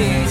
Smooth.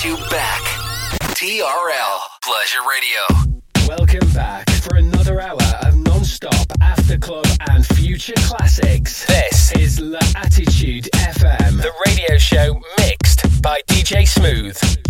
Takes you back. TRL Pleasure Radio. Welcome back for another hour of non-stop after club and future classics. This is La Attitude FM, the radio show mixed by DJ Smooth.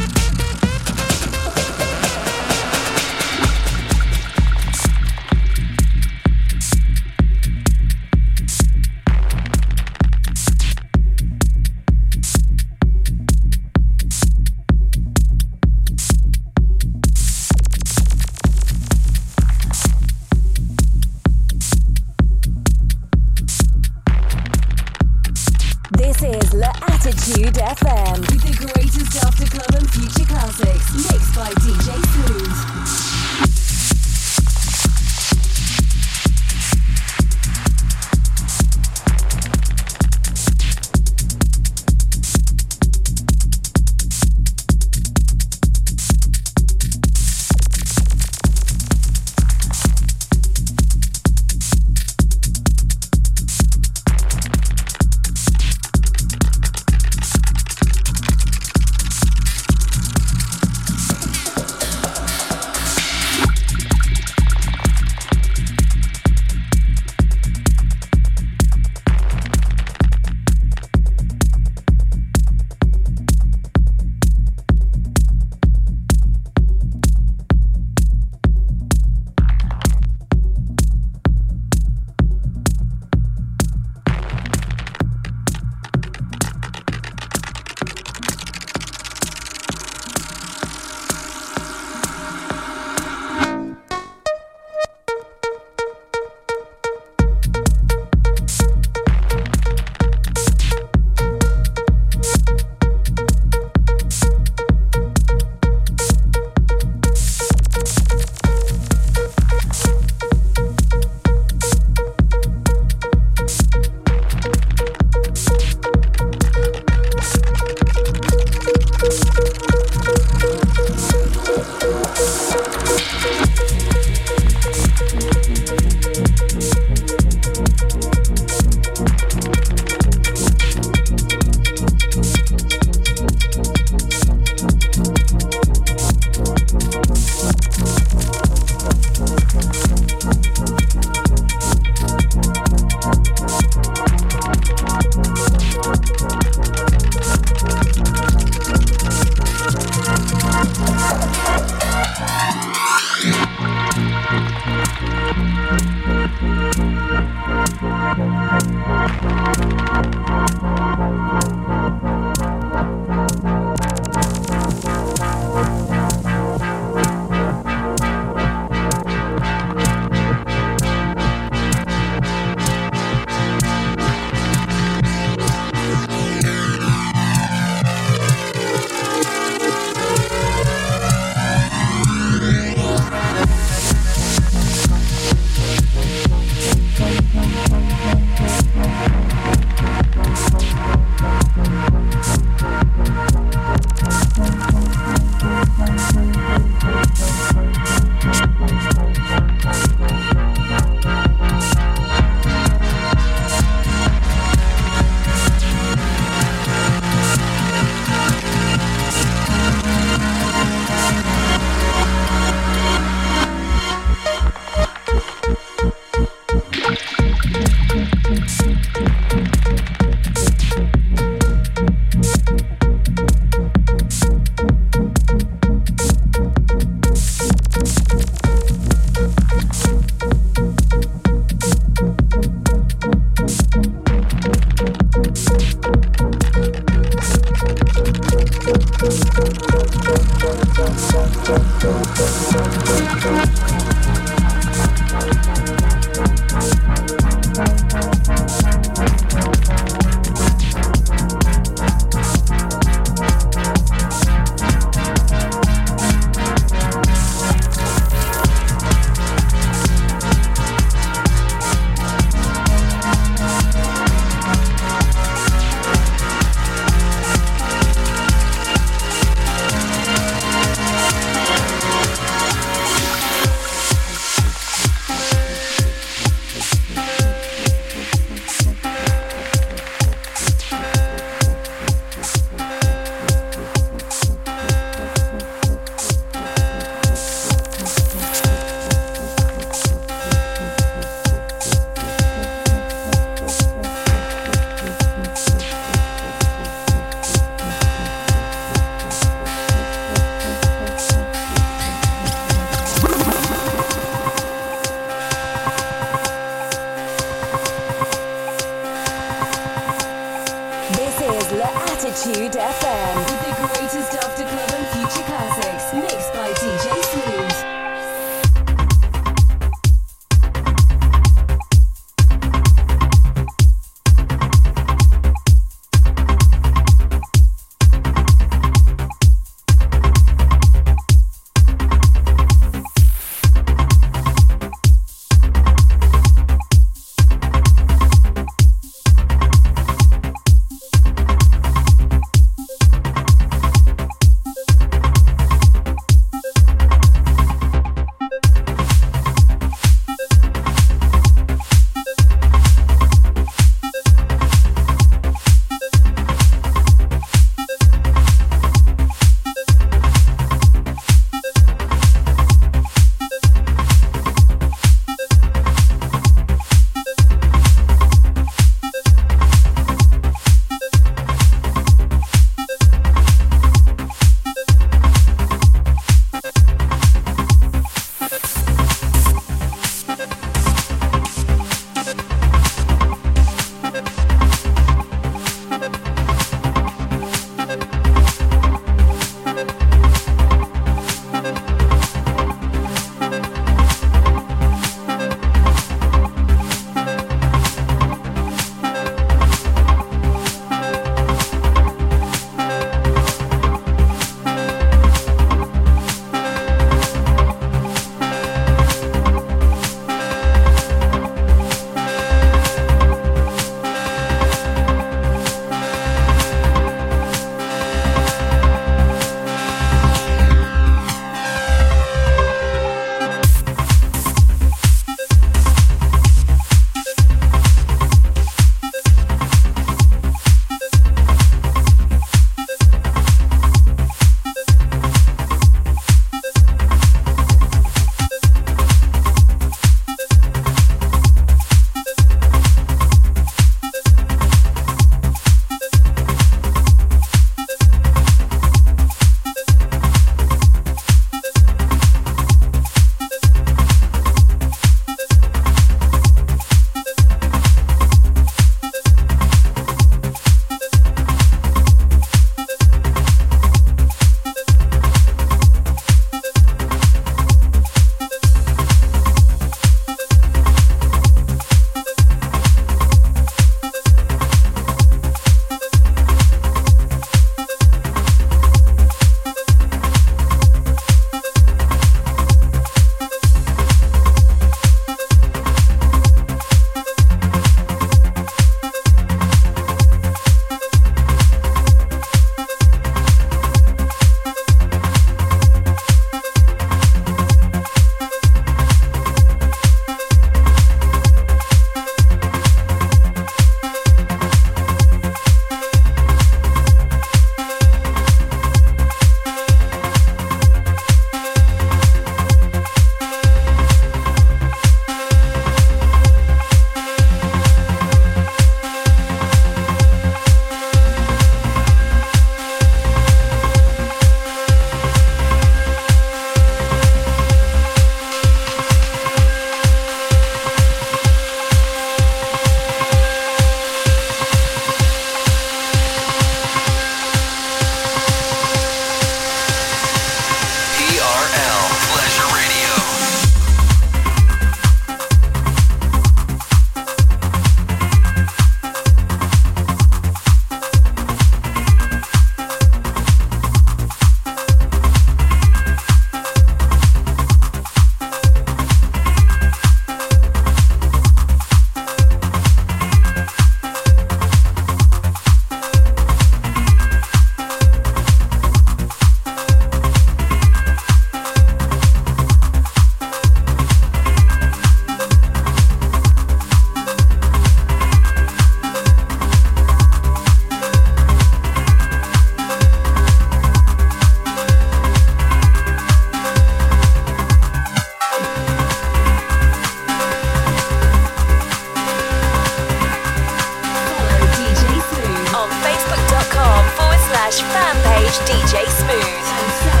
slash fan page DJ Smooth.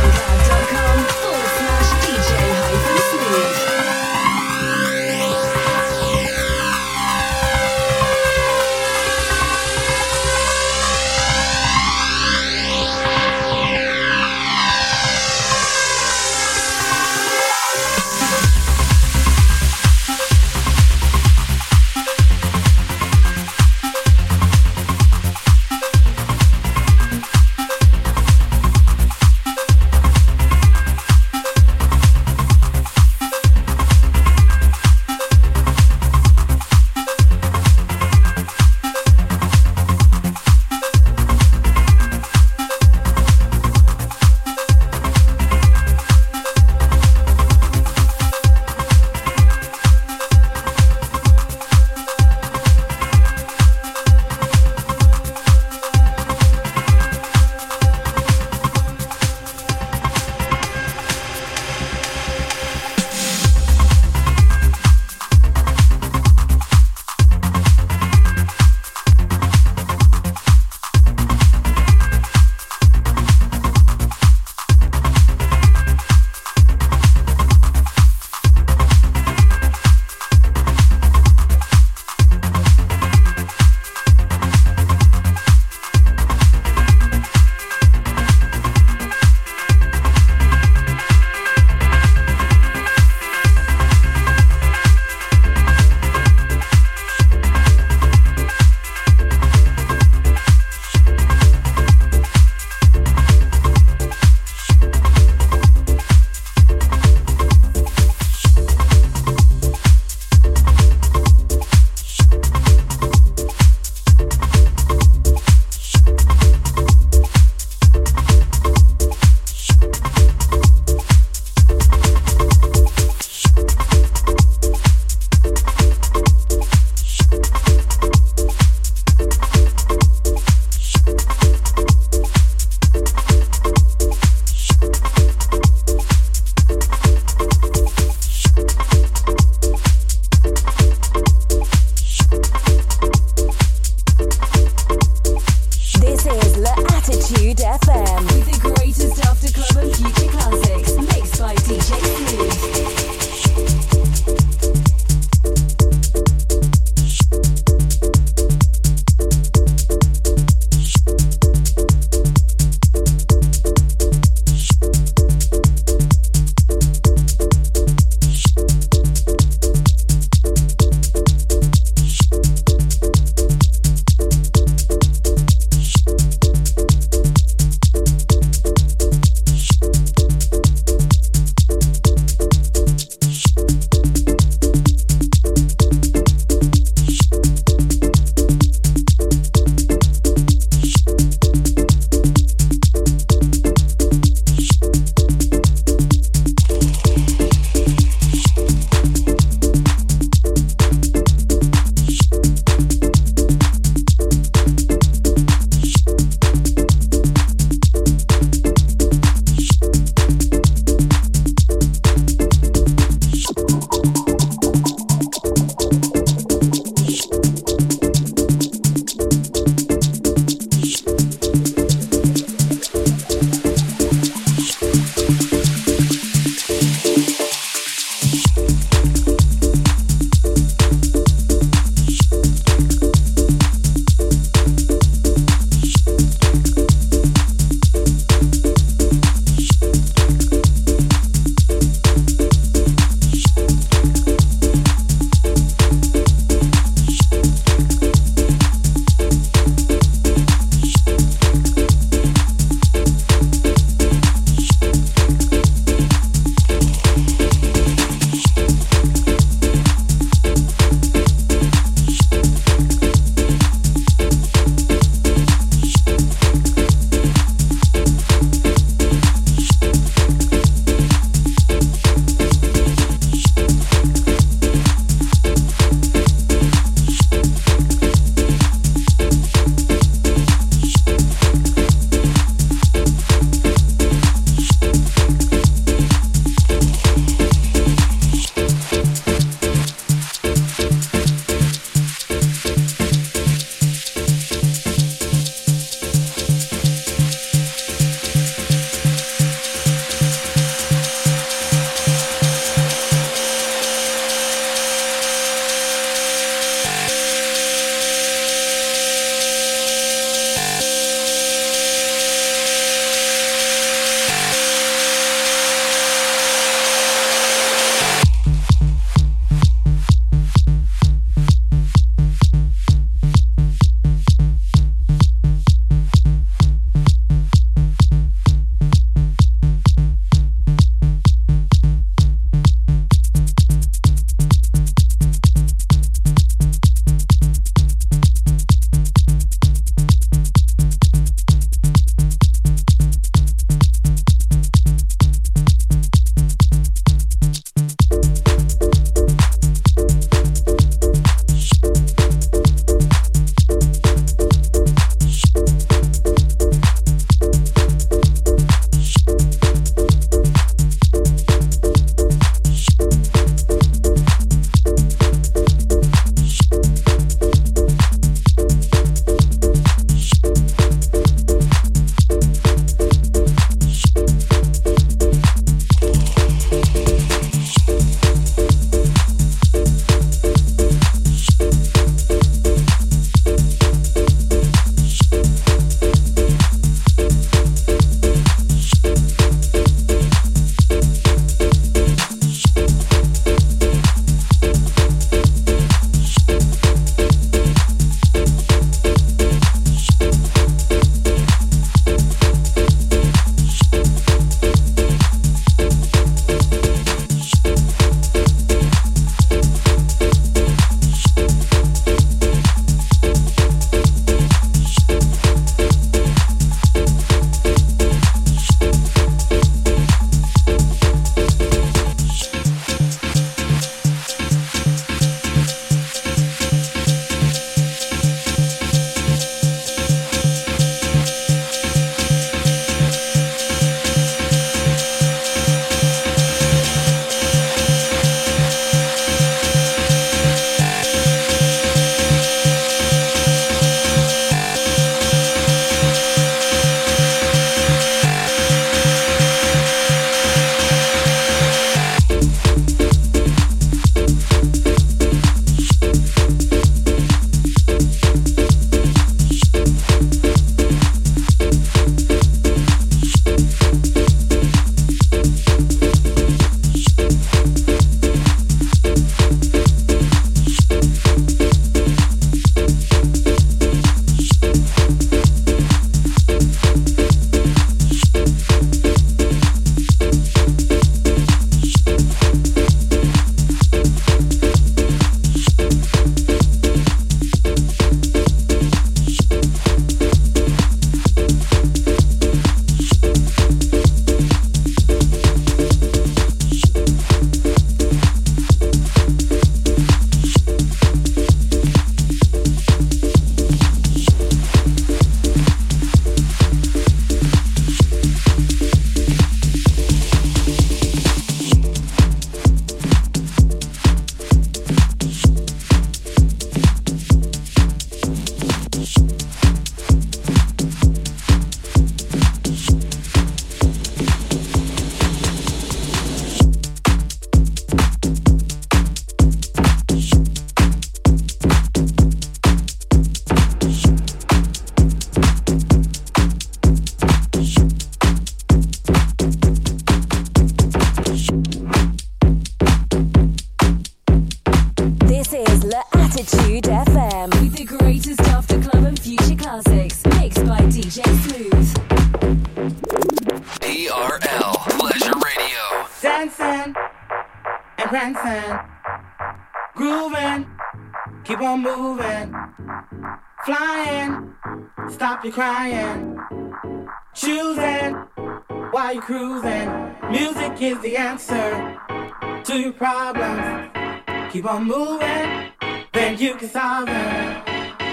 keep on moving, then you can solve it.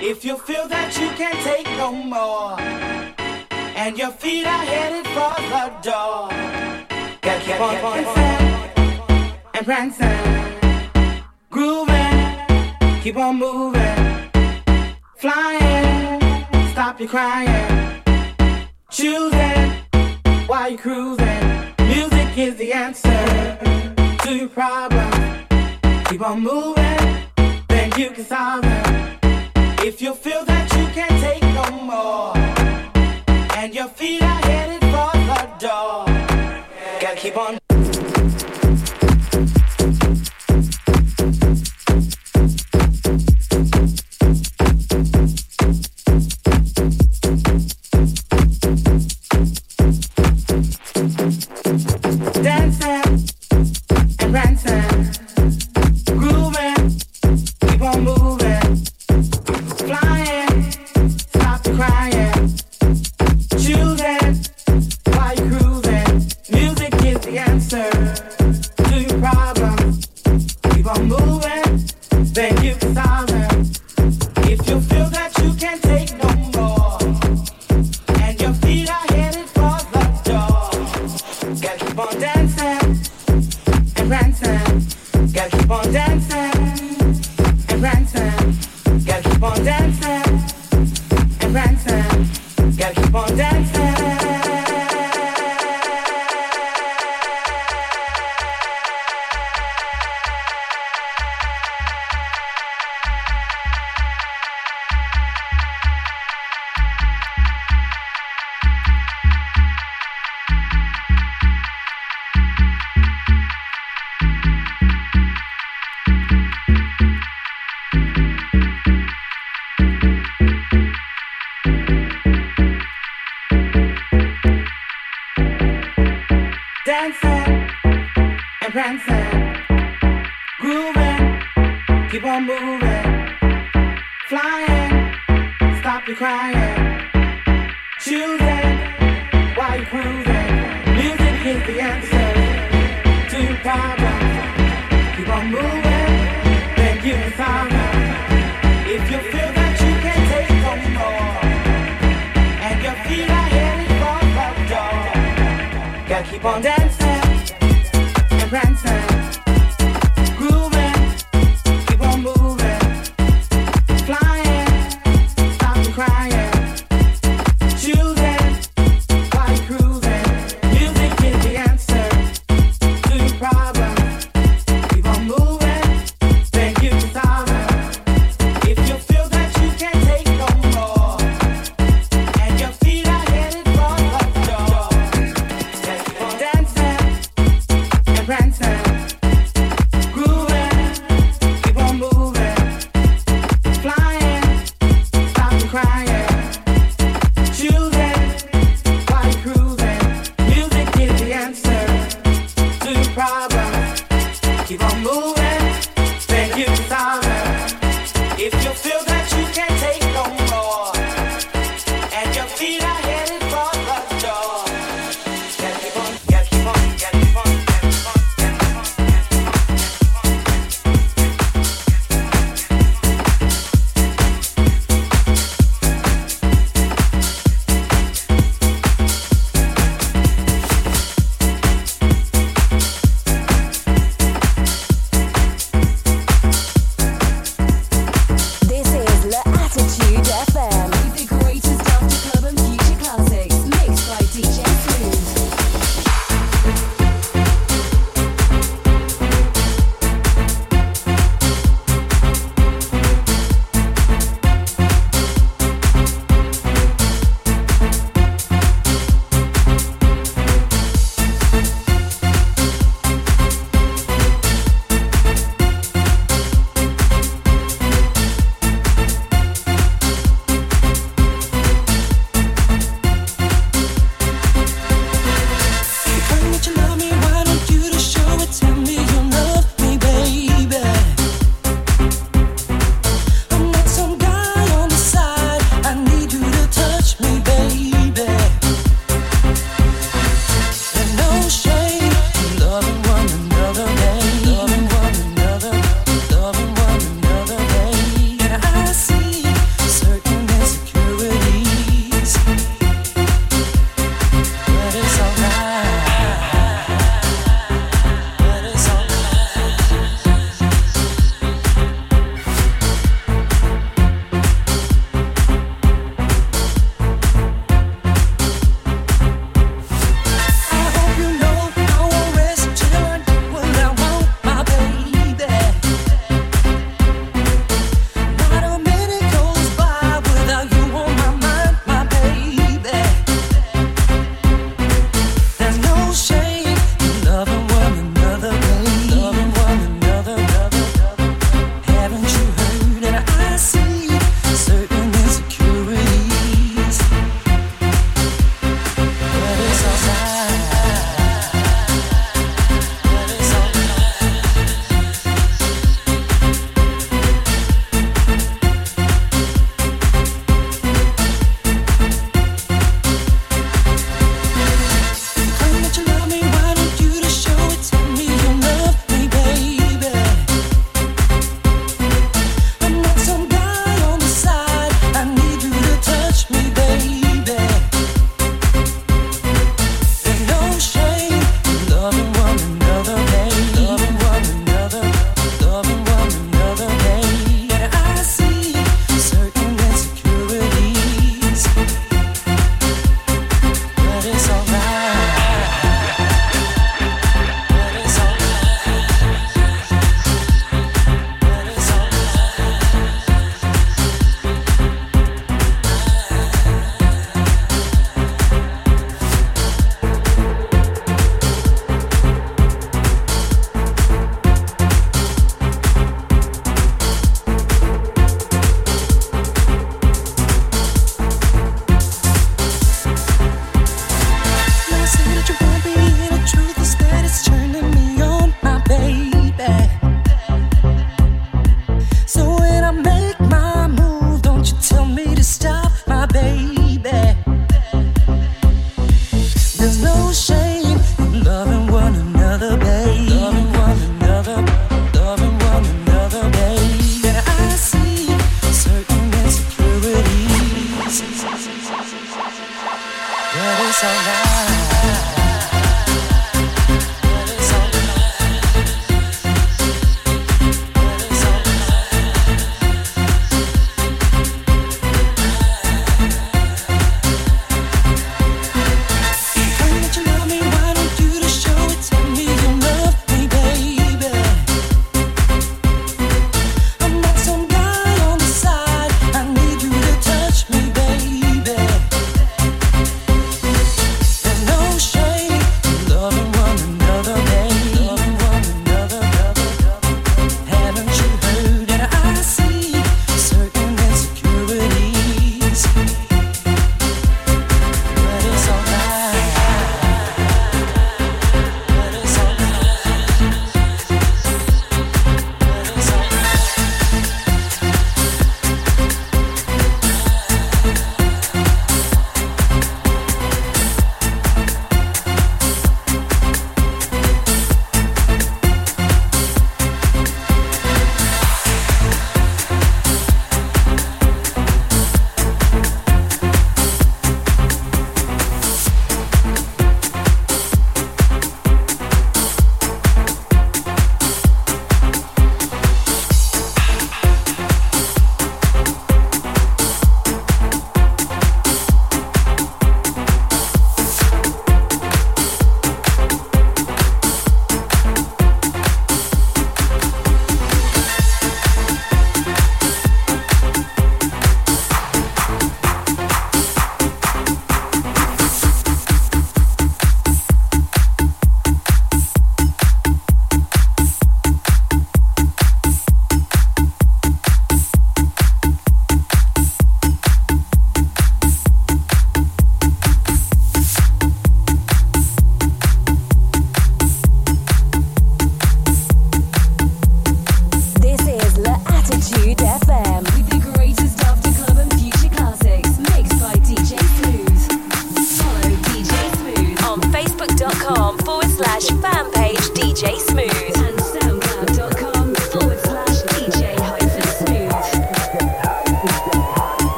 If you feel that you can't take no more, and your feet are headed for the door, gotta keep on dancing and prancing, grooving, keep on moving, flying, stop your crying, choosing while you're cruising. Music is the answer to your problem. Keep on moving, then you can solve. If you feel that you can't take no more, and your feet are headed. move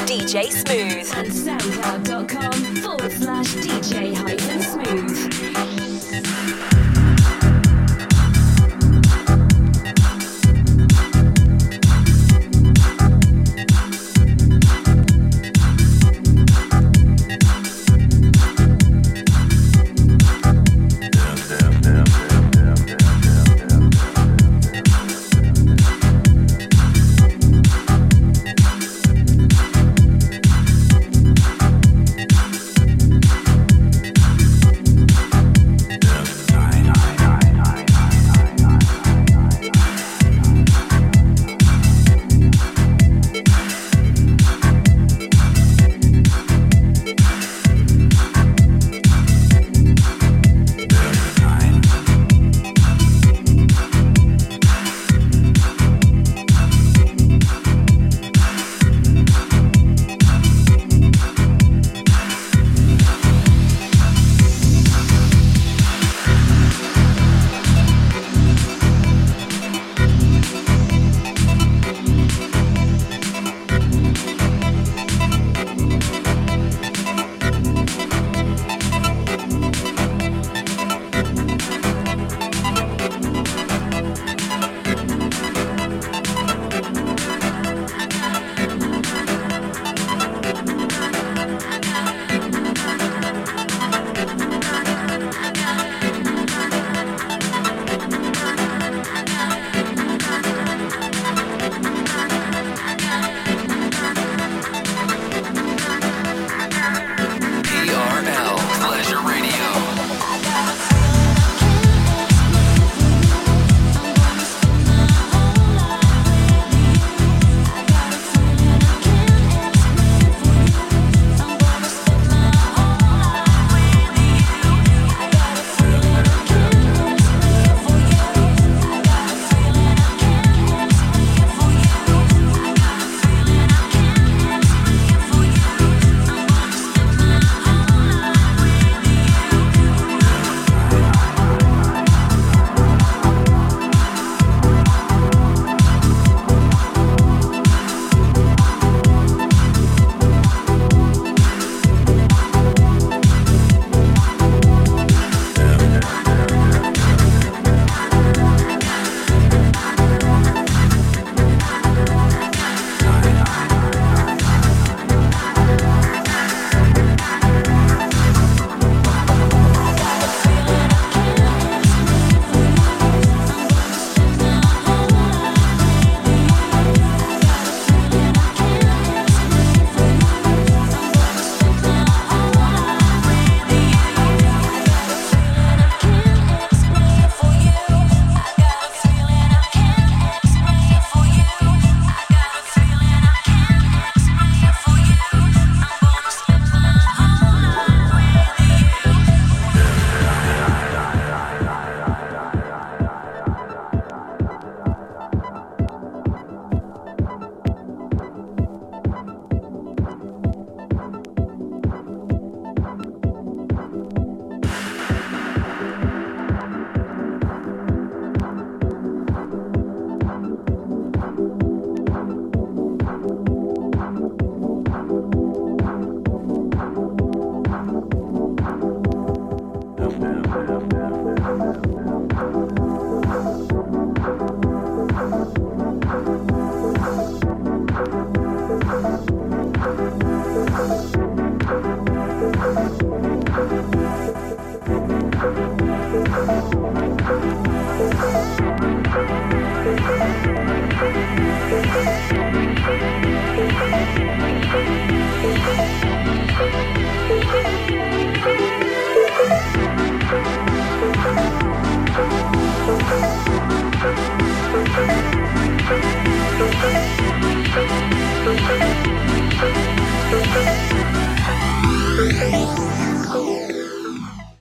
DJ Smooth